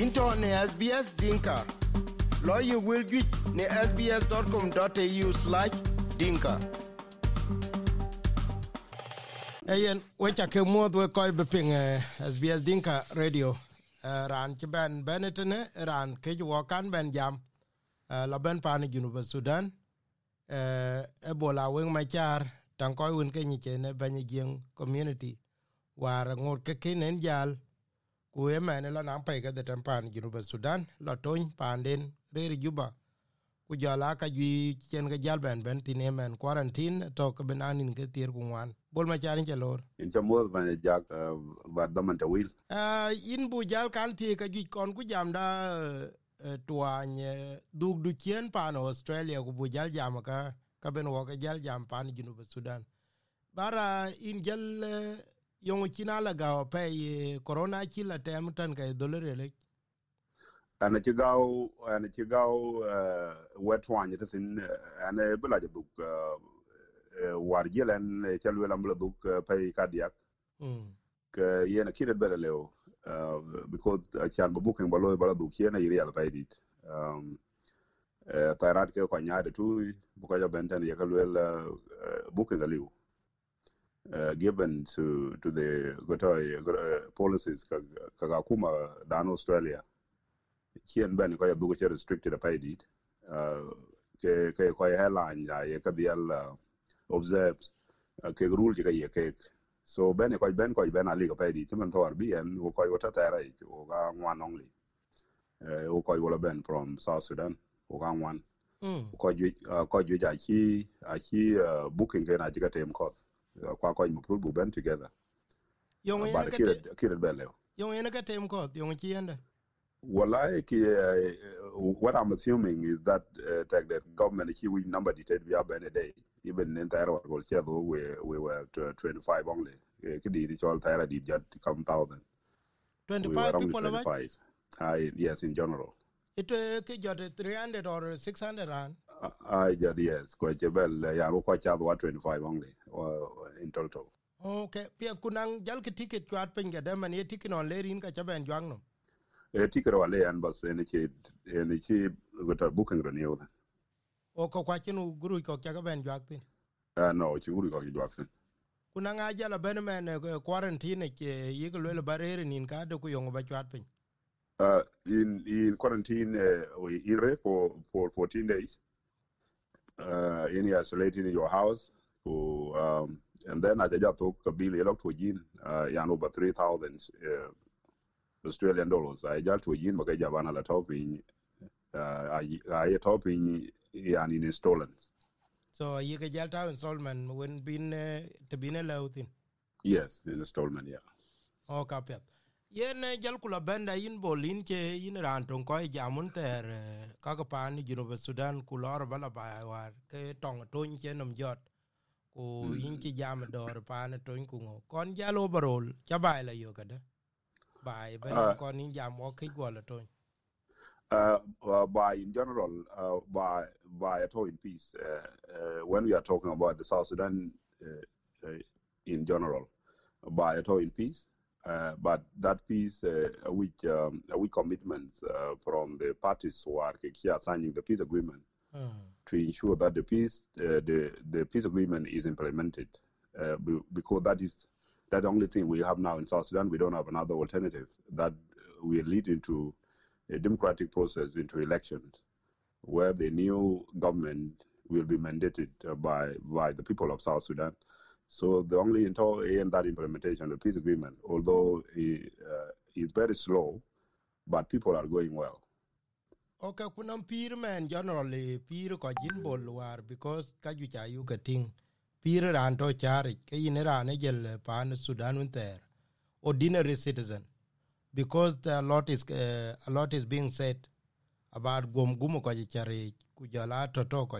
into ne SBS Dinka. Lawyer will get ne sbs.com.au slash dinka. Ayen, wecha ke muodh we koi beping SBS eh, Dinka Radio. Eh, ran ci ben benetene ran ke jwokan ben jam eh, la ben pani junuba Sudan ebola wing machar tankoi win ke nyiche ne ben jing community war ngur ke kinen jal ku emene lo nang pe ke de pan junuba Sudan lo ton panden re juba. Ku jala ka ji chen ga jal ben ben tin emen quarantine to ke ben anin ke tier ku wan bol ma charin che lor. In cha mo ban jak ba da man ta wil. Uh, in bu jal kan ti ka ji kon ku jam da uh, tuany dug du chen pan australia ku bu jal jam ka ka ben wo ka jal jam pan junuba Sudan. Bara in jal uh, yong china la ga pe corona chi la tem tan ka dolere le ana ci gaw ana ci gaw wet wanya ta sin ana bula ja duk war jelen ca lwelam la duk pay kadiak mm. Ke yena kinet bele lew because chan ba booking ba loy bala duk yena yiri ala pay dit. Um tayrat ke ko nyaade tu bu ko ja benten ye ka lwel booking ga liw uh, given to to the uh, policies ka ka kuma dan australia. Kien ben ko ya dugo che restricted pay dit uh, ke ke ko airline ya ye ka dial uh, observes uh, ke rule ke ye ke so ben ko ben ko ben ali ko pay dit man thor bi en ko ko ta tera o ga ngwan only. Uh, o ko wala ben from south sudan o ga ngwan. Mm ko ju ko ju ja chi a chi booking ke na ji ka tem ko kwa ko mu bu ben together yong uh, ene ka te kire bele yong ene ka tem ko yong chi ende Well, I, uh, what I'm assuming is that uh, that the government he will number detailed we any day. Even in Taiwan, we we were 25 only. Uh, Kidi di chol did just come thousand. We were 25 only people about 25. I yes, in general. it uh, jot 300 or 600 rand I just yes, quite well. Yeah, we quite have 25 only uh, in total. okay pia kunang jal ke ticket kwat pen ga de man ye ticket on lerin ka chaben jwang no A ticket wale and bus any kid any kid got a booking renew. o ko kwa chinu guru ko ka ben jwak tin Uh, no, chinguri ko Jackson. kunang a jala ben men uh, quarantine ke yig le barere nin ka de ku yong ba kwat pen Uh, in in quarantine uh, in re for for 14 days. Uh, in isolated in your house. Who, um, and then I just took a bill you to yin uh, yan over 3,000 uh, Australian dollars. I just to yin because Javana la topping uh, I I topping yan in installments. so ye ke jal ta installment when bin uh, te bin le utin Yes, in installment. Yeah. o ka pet yen eh, jal kula benda yin bolin che yin ran ton ko jamun ter eh, ka ka pan jinu sudan ku lor bala ba war ke tong ton che nom jot. Ku yin chi jam dor pan ton ku ngo. Kon jalo barol cha bai la yo kada bai ben Uh, kon yin jam o ke go la ton by in general, uh, by by at all in peace. Uh, uh, when we are talking about the South Sudan uh, uh, in general, by at all in peace. Uh, but that peace, uh, which um, commitments uh, from the parties who are here signing the peace agreement to ensure that the peace, uh, the the peace agreement is implemented, uh, because that is that the only thing we have now in South Sudan. We don't have another alternative that will lead into a democratic process into elections, where the new government will be mandated uh, by by the people of South Sudan. So the only into in that implementation, the peace agreement, although it, uh, is very slow, but people are going well. okay kunam pir man generally pir ko jin war because ka ju cha yu ka ting ran to chari ke yin ran e jel pan sudan un ter ordinary citizen because the, a lot is uh, a lot is being said about gum gum ko chari ku jala to to ko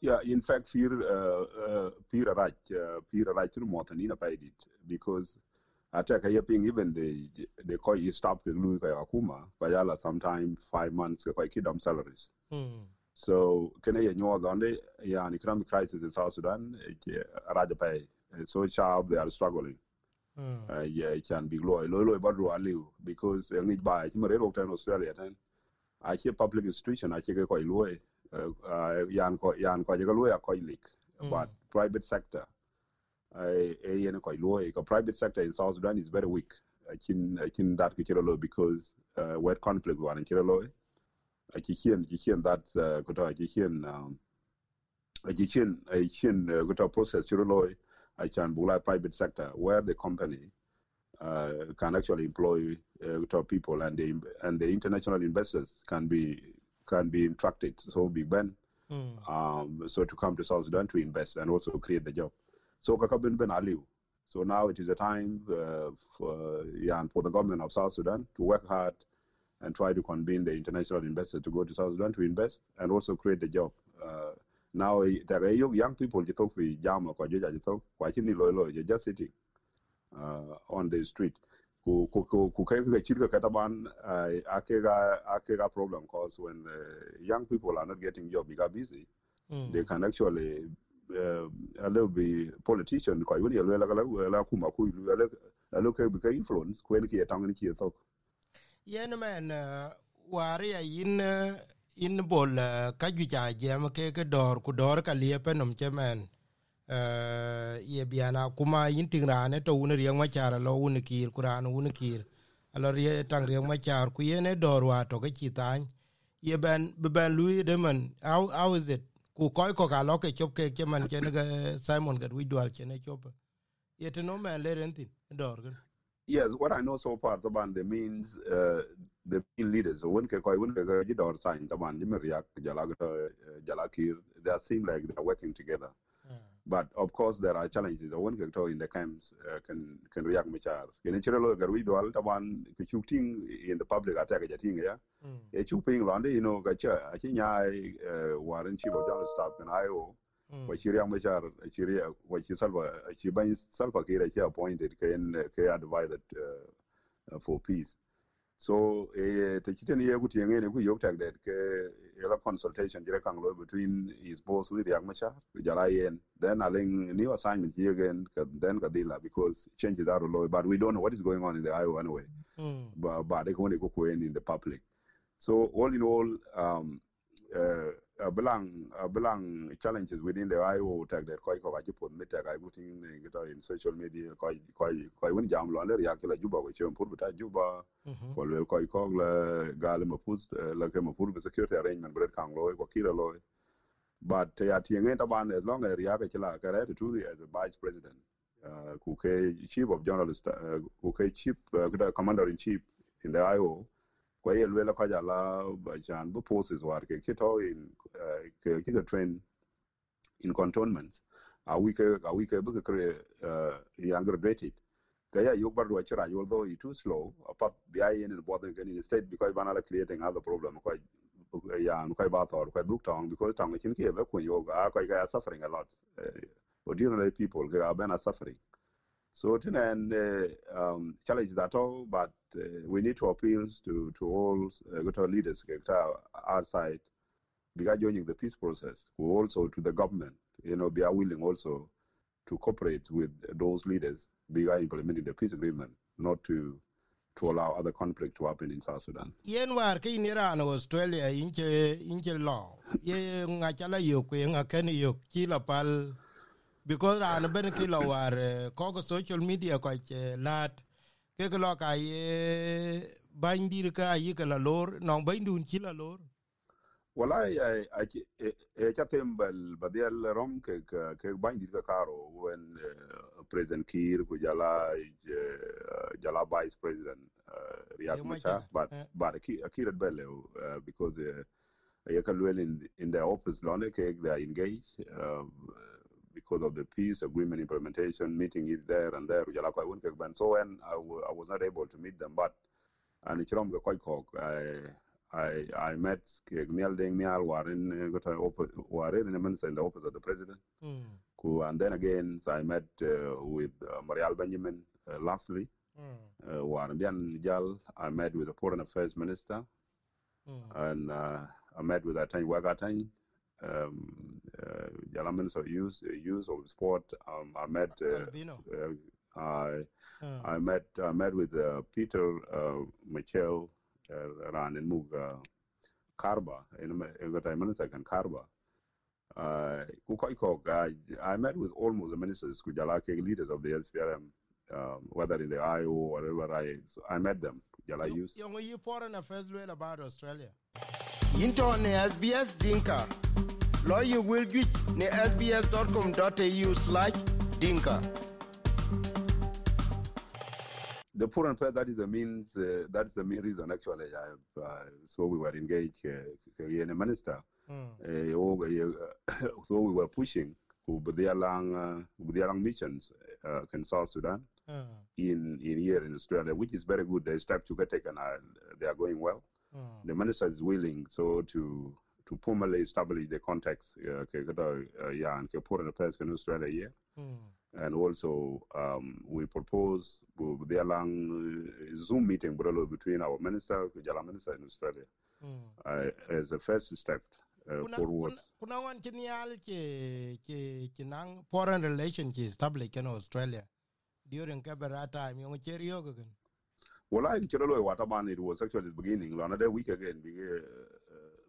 Yeah, in fact, fear uh, uh, fear right, uh, fear right to more than paid it because I take a yaping even the the call you stop the Louis Akuma, Kayala sometime five months if I kid them salaries. hmm So can I know on the yeah, an economic crisis in South Sudan, eh, Raja pay. So sharp they are struggling. uh, yeah can be loy loy loy badro aliu because ngi ba ti mare ro tan australia tan a che public institution a che ko loy uh, yan ko yan ko je ko loy ko lik but private sector. A yen ko loy ko private sector in south sudan is very weak. Kin kin that ki chiro because uh, wet conflict one chiro loy a ki hien ki hien that uh, ko ta ki a ki ko ta process chiro loy I can bula private sector where the company uh, can actually employ uh, people and the and the international investors can be can be attracted. So Big Ben, Mm. um, so to come to South Sudan to invest and also create the job. So Kakabin Ben Aliu. So now it is a time uh, for yeah, and for the government of South Sudan to work hard and try to convene the international investors to go to South Sudan to invest and also create the job. Uh, now there are young people you talk with jam or you talk watching loy you're just sitting uh, on the street ku ku ku ku kai ka chirka kata ban ake ga ake ga problem cause when uh, young people are not getting job because busy. Mm. they can actually uh, a little be politician ko yuni la la la la kuma ku la la la ke be influence ku en ki tang ni ki to yen men uh, wari ya yin uh, in bol uh, ka ju ja jem ke ke dor ku dor ka liepe nom chemen uh, ye biana kuma yin tingrane to un riang machar lo un kir kuran un kir. Alo rie tang riang machar ku yene dor wa to ke chitan ye ben be ben lui de man how how is it? Ku koy ko ka lo ke chop ke cheman chen ga simon ga wi dwal chen chop. Ye to no man le rentin dor yes what i know so far the band the means uh, the main leaders when ke ko when ke ji dor sign the band jimir yak jala ga jala kir they seem like they're working together But of course, there are challenges. The one can in the camps uh, can can react much as. Can you chiro gar we dual the one shooting in the public attack at thing yeah. A shooting land you know gacha a chinya warren chief of general staff and IO Mm. what you react much as chiri what you salva chi ban salva kira chi appointed can can advised uh, uh, for peace. So eh te chiten ye kuti ngene ku yok tag that ke ela consultation jere kang lo between his boss with Riek Machar jala yen then aling new assignment here again then kadila because changes are low but we don't know what is going on in the IO anyway Mm. but but they go in the public so all in all um uh uh, belang uh, belang challenges within the IO tag that koi ko aji put meta ga gutin gita in social media koi koi koi won jam lo le ya kila juba ko chem pur bita juba Mhm. ko le koy ko la gal ma pus la ke ma pur security arrangement bret kan lo ko kira lo but ya tienge ta ban as long as ya ke la ka re tu as a vice president. Uh, ku ke chief of journalist uh, ku ke chief uh, commander in chief in the IO ko ye le ka ja la bu war ke kito in uh, ke ke train in a a bu ke younger graduated kaya yok bar do it too slow in instead because creating other problem ya ko ba ko duk tong because tong chin ke be ko yo ga ko ga suffering a lot uh, ordinary people ga suffering. So to and um challenge that all but we need to appeal to to all uh, leaders outside because joining the peace process also to the government you know be are willing also to cooperate with those leaders bigger implementing the peace agreement, not to to allow other conflict to happen in South Sudan. yen war ke ni ran australia inche inche lo ye nga chala yo ku nga ken yo ki la pal. Because ran ben ki lo war eh, ko social media ko che lat ke ko lo ka ye ban dir ka yi ka la lor. No ban dun ki la lor. Well, I I I I chatem bal badial rom ke ke ke bandi ka karo. When uh, President Kiir ku jala uh, jala Vice President uh, Riek Riek Machar, but eh. but Kiir belle uh, because uh, you can well in in their office londe ke they are engaged um, because of the peace agreement implementation meeting is there and there jala ko won ke ban so when I, w- I was not able to meet them but and quite I I I met Nhial Deng Nhial Warren got Warren in the minister in the office of the president. Mm. And then again so I met uh, with uh, Marial Benjamin uh, lastly mm. Uh, Warren Bian Jal I met with the foreign affairs minister. Mm. And uh, I met with Atany Wagatany um, uh, Jala minister of youth, uh, youth of sport um, I met uh, uh, I Uh, I met I met with uh, Peter uh, Michel uh, ran in Mug uh, Karba in a time minister can Karba. Uh, ku koi ko, I, met with almost the ministers, kujala ke leaders of the SPLM, um, whether in the IO or whatever. I so I met them. Jala you use. you you foreign affairs about Australia. Into ne SBS Dinka. Lawyer will get ne sbs.com.au slash dinka. The poor and fair, that is the means. Uh, that is the main reason. Actually, I, uh, so we were engaged uh, in a minister. Mm. Uh, oh, uh, so we were pushing with the along uh, the along missions uh, in South Sudan Uh, in in here in Australia, which is very good. The steps to get taken are they are going well. uh, The minister is willing so to to formally establish the context. Uh, ke kata, uh, yeah, and ke foreign affairs in Australia here mm. and also um, we propose the long uh, Zoom meeting between our minister, Jala minister in Australia, Mm. uh, as a first step uh, kuna forward. kuna- wan chin yal che che che nang foreign relation che established in Australia during Canberra time yung cherio gan. Well, I actually what about it was actually the beginning. Another week again, uh,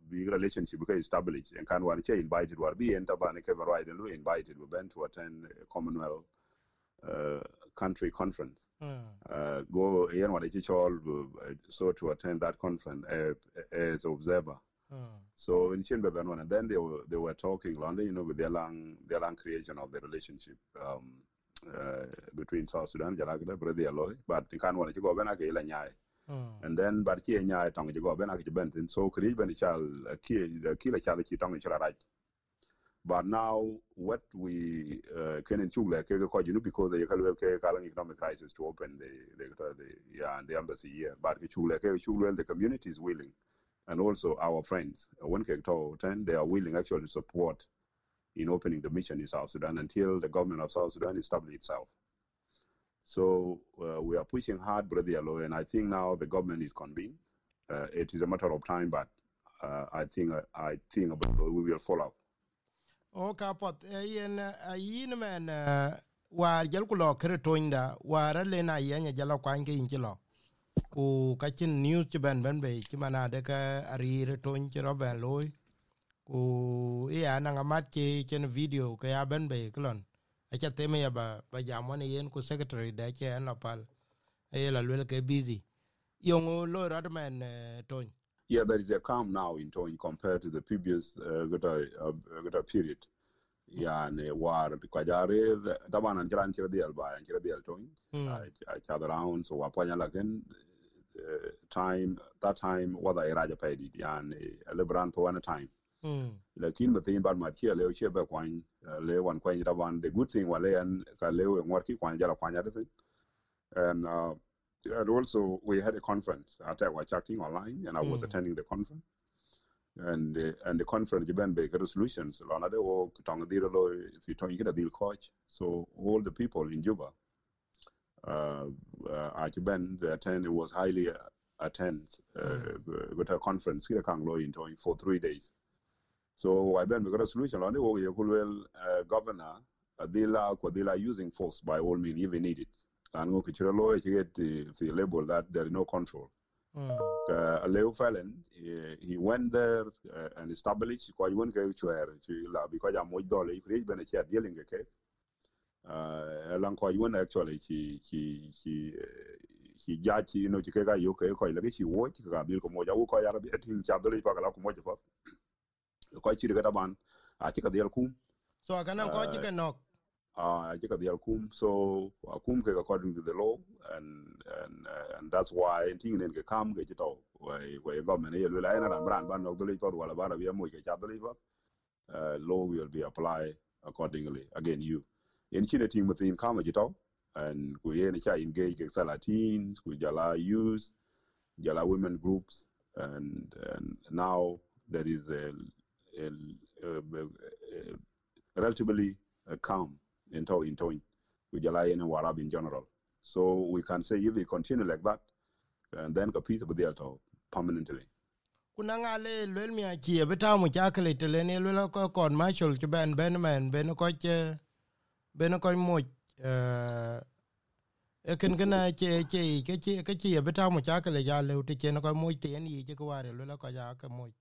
big relationship became established and can one invited or be enter ban ke right and we invited we went to attend a Commonwealth uh, country conference. Mm. Uh, go here what it all uh, so to attend that conference uh, as observer. Mm. So in Bebenon, and then they were they were talking London, you know, with their long their long creation of the relationship um, uh, between South Sudan, Jalagda, brother Aloy, but you can't want to go back. Mm. Hmm. And then but here nyai tong to go back to Benton. So could even child eh, kill eh, kill a child tong right. But now what we eh, uh, can in Chugla ke you know because the Yakalwel ke kalang economic crisis to open the the the yeah the embassy here. But Chugla ke Chugla the community is willing and also our friends, when ten, they are willing actually to support in opening the mission in South Sudan until the government of South Sudan establishes itself. So uh, we are pushing hard, Brother Yalo, and I think now the government is convened. Uh, it is a matter of time, but uh, I think I think we will follow. O ka pot yen a yin men war jel ku lo kre toinda war le na yen jala kwan ke in lo. Ku ka chin news ci ben ben be ci mana de ka arire toin ci ro ben loy. Ku ya na ngamat ci chen video ka ya ben. A cha teme ya ba ba jam wan yen ku secretary da che na pal. E la lwel ke busy. Yong lo radman men toin. Yeah, there is a calm now in Toin compared to the previous uh, gota, uh, gota period. Yani war kwajare taban an chiran chira dial ba an chira dial Toin. Mm. I chather around so wapanya lakin uh, time that time wada iraja paidi yani lebran for one time. Mm. Lakin but thing bad mat here leo che ba kwan le wan kwan taban the good thing wale an ka leo ngor ki kwan jala kwan and uh, and also we had a conference. At our chatting online and I was Mm. attending the conference. And uh, and the conference given by resolutions lana de wo tong lo if you tong get a deal coach. So all the people in Juba uh uh the attend it was highly uh, attend uh, with a conference. Here kang lo in for 3 days so I ben we got a solution lana wo ye kulwel uh, governor adila kwadila using force by all means if needed and go kichiro lo you get the, the label that there is no control. Mm. uh, Leo Fallon, he, he went there uh, and established kwa yun ke chwer chi la because ya mo dole i create ben cha dealing ke uh lang kwa yun actually chi chi chi chi ja chi no chi ke ga yo ke ko ke chi wo chi ga bil ko mo ja wo ko ya ga bi tin cha dole pa ga ko mo ja fa ko chi ga ban a chi ka dial kum So kana ko ci ke nok. I think the Alkum. So Alkum ke according to the law, and and uh, and that's why think in the kam ke why why government here will ina ran ran ban dole for wala bara bi mo ke cha dole uh law will be applied accordingly again you in chine team within kam chito and we ina cha engage ke salatin ku jala use jala women groups and and now there is a, a, a, a relatively uh, calm in tow in towing with Jalai and Warrap in general. So we can say if we continue like that, and then a piece of the alto permanently. kuna nga le lwel mi achi be ta mu cha kle te le ne lwel ko kon marshal che ben ben men ben ko che ben ko mo eh ken gana che che ke che ke che beta mu cha kale ja le te chen ko mo te ni che ko ware lo ko ja ka mo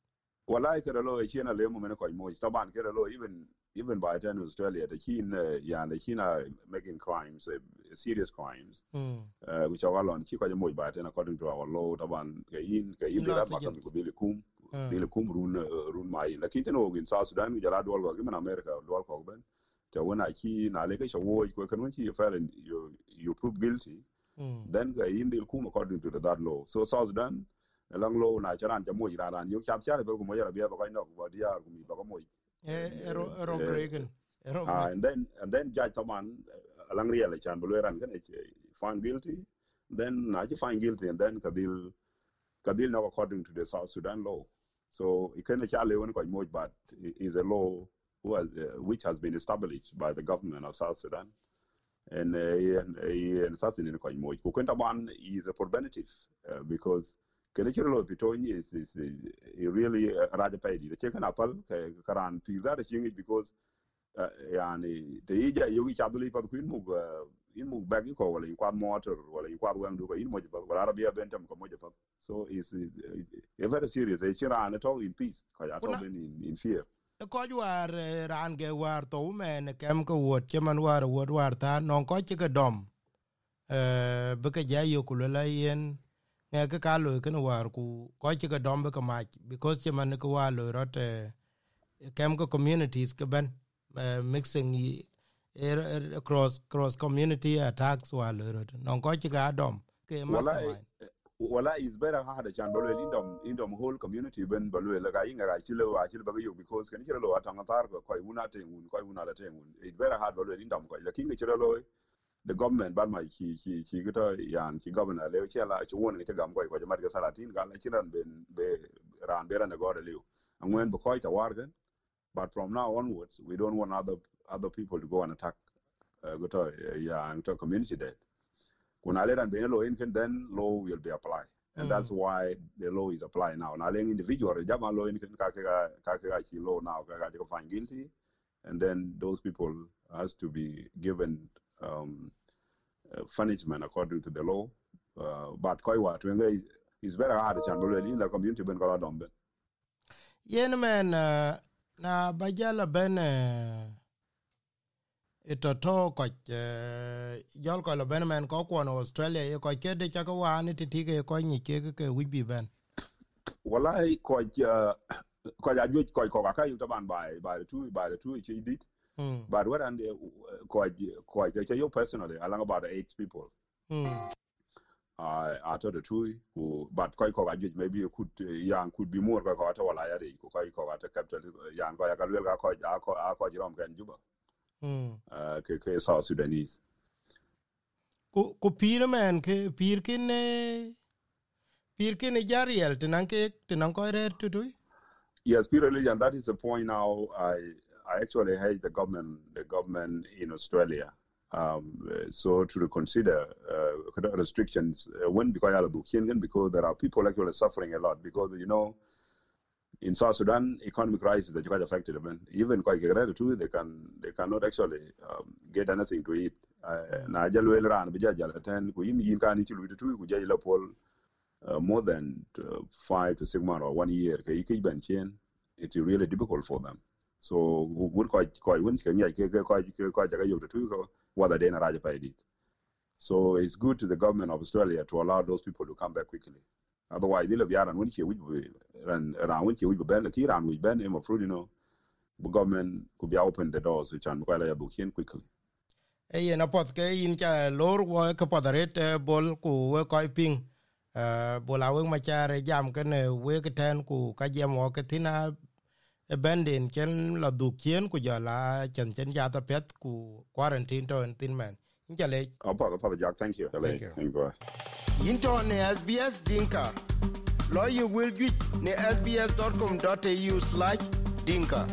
wala ke lo e chena le mo men ko mo taban ke lo even even by then Australia the keen uh, yeah the keen are making crimes uh, serious crimes mm uh, which are all on. Chi ko mo by then according to our law taban ke in in Law da ba ko dile kum Mm. dile kum run uh, run mai. La kiten o in South Sudan ni jala dol go in America dol ko ben. Te wona ki na le ke wo ko kan won chi fel you you prove guilty. Mm then ke in dil kum according to the that law. So South Sudan lang law na charan cha mo ira ran yo cha le ko mo yara ba ko no ba dia ko mi ba ko mo e ro ro Eh, gregen ro Uh, and then and then judge Taman uh, alang real chan bulweran kan found guilty. Then na find guilty and then kadil kadil now according to the South Sudan law. So it can chale one quite much, but is a law has, uh, which has been established by the government of South Sudan. And uh, and uh, and Sudan quite much. Kukenta ban is a preventative uh, because kene law pitoni is is is really uh, raja paidi. The chicken apple ke- karan pizza the chingi because uh, yani te ija yogi chabuli pa kuin mug uh, in mug bag ko wala in kwad motor wala in kwad wang du ko in mo pa wala arabia bentam ko mo pa. So is uh, very serious. E chira an to in peace ko ya to in, in fear. ko war eh, ran ge war to men kem ko wot che man war wot war ta non ko dom. Eh be ka ja yo ku la yen nge ke ka lo ken war ku ko ti ga dom ka ma because ti man ko wa lo rot eh, kem ko communities ke ben eh, mixing er, er, across cross community attacks wa lo rot. Non ko ti ga dom ke ma wala is better hard chan balwe indom indom whole community ben balwe la ga inga ga chile wa chile ba yo because kan chile lo atanga tar ko ko una te un ko una la te un it better ha balwe indom ko la kinga chile lo the government ban mai ki ki ki gito yan ki governor le chela chi won ke gam ko ko jamar ga salatin ga la chiran ben be ran be ran go de liu angwen bo ko ta wargan but from now onwards we don't want other other people to go and attack uh, gito uh, yeah to community there. Kuna le ran be lo in can then law will be applied. And Mm. that's why the law is applied now. Na le individual jama law in can ka ka ka ka ki law now ka ka ko find guilty. And then those people has to be given um, uh, punishment according to the law. Uh, but koi wa twenga is very hard chan bolo in the community ben kala dombe. yen men uh, na ba jala ben uh, ito to ko uh, jol ko ben men ko ko no australia ye ko ke de cha ko wa ni ti ti ke ko ni ke ke wi bi ben Wallahi koi uh, koi ja juj koi ko ka yu taban the two by the two chi dit. Mm But what and koi koi ke yo personally along about eight people. mm Uh, after the two who but koi ko maybe you could yang could be more ko ko ta wala ya de ko koi ko ta capital yang ko ya ka lwel ka ko a ko a ko jirom kan juba. mm Uh, South Sudanese. ku pir men ke pir kin eh, pir kin jariel tinan ke tinan ko re tu tu Yes, Lee, and that is the point now. I I actually hate the government the government in Australia. Um, uh, so to reconsider uh, restrictions uh, when because there are people actually suffering a lot because you know in South Sudan economic crisis that guys affected them even quite too they can they cannot actually um, get anything to eat. Na jalu elran bija jala ten ku yin yin kan ichilu tu ku jayla pol uh, more than uh, five to six months or one year ke iki ben chen it's really difficult for them so would quite quite win can yeah ke quite quite jaga yo tu ko whether they na raja so it's good to the government of Australia to allow those people to come back quickly otherwise they'll be around when we ran around when we ben the kiran we ben em fruit you know the government could be open the doors which and quite book quickly e yen apoth ke yin cha lor wo ke podaret bol ku we ko ping uh, bol awe ma chare jam ke ne we ke ten ku ka jem wo ke tina e benden ken la du kien ku ja la chen chen ja ta pet ku quarantine to en tin men in ja le o pa pa ja thank you Thank you. thank you into ne SBS Dinka. Lawyer will get ne sbs.com.au slash dinka.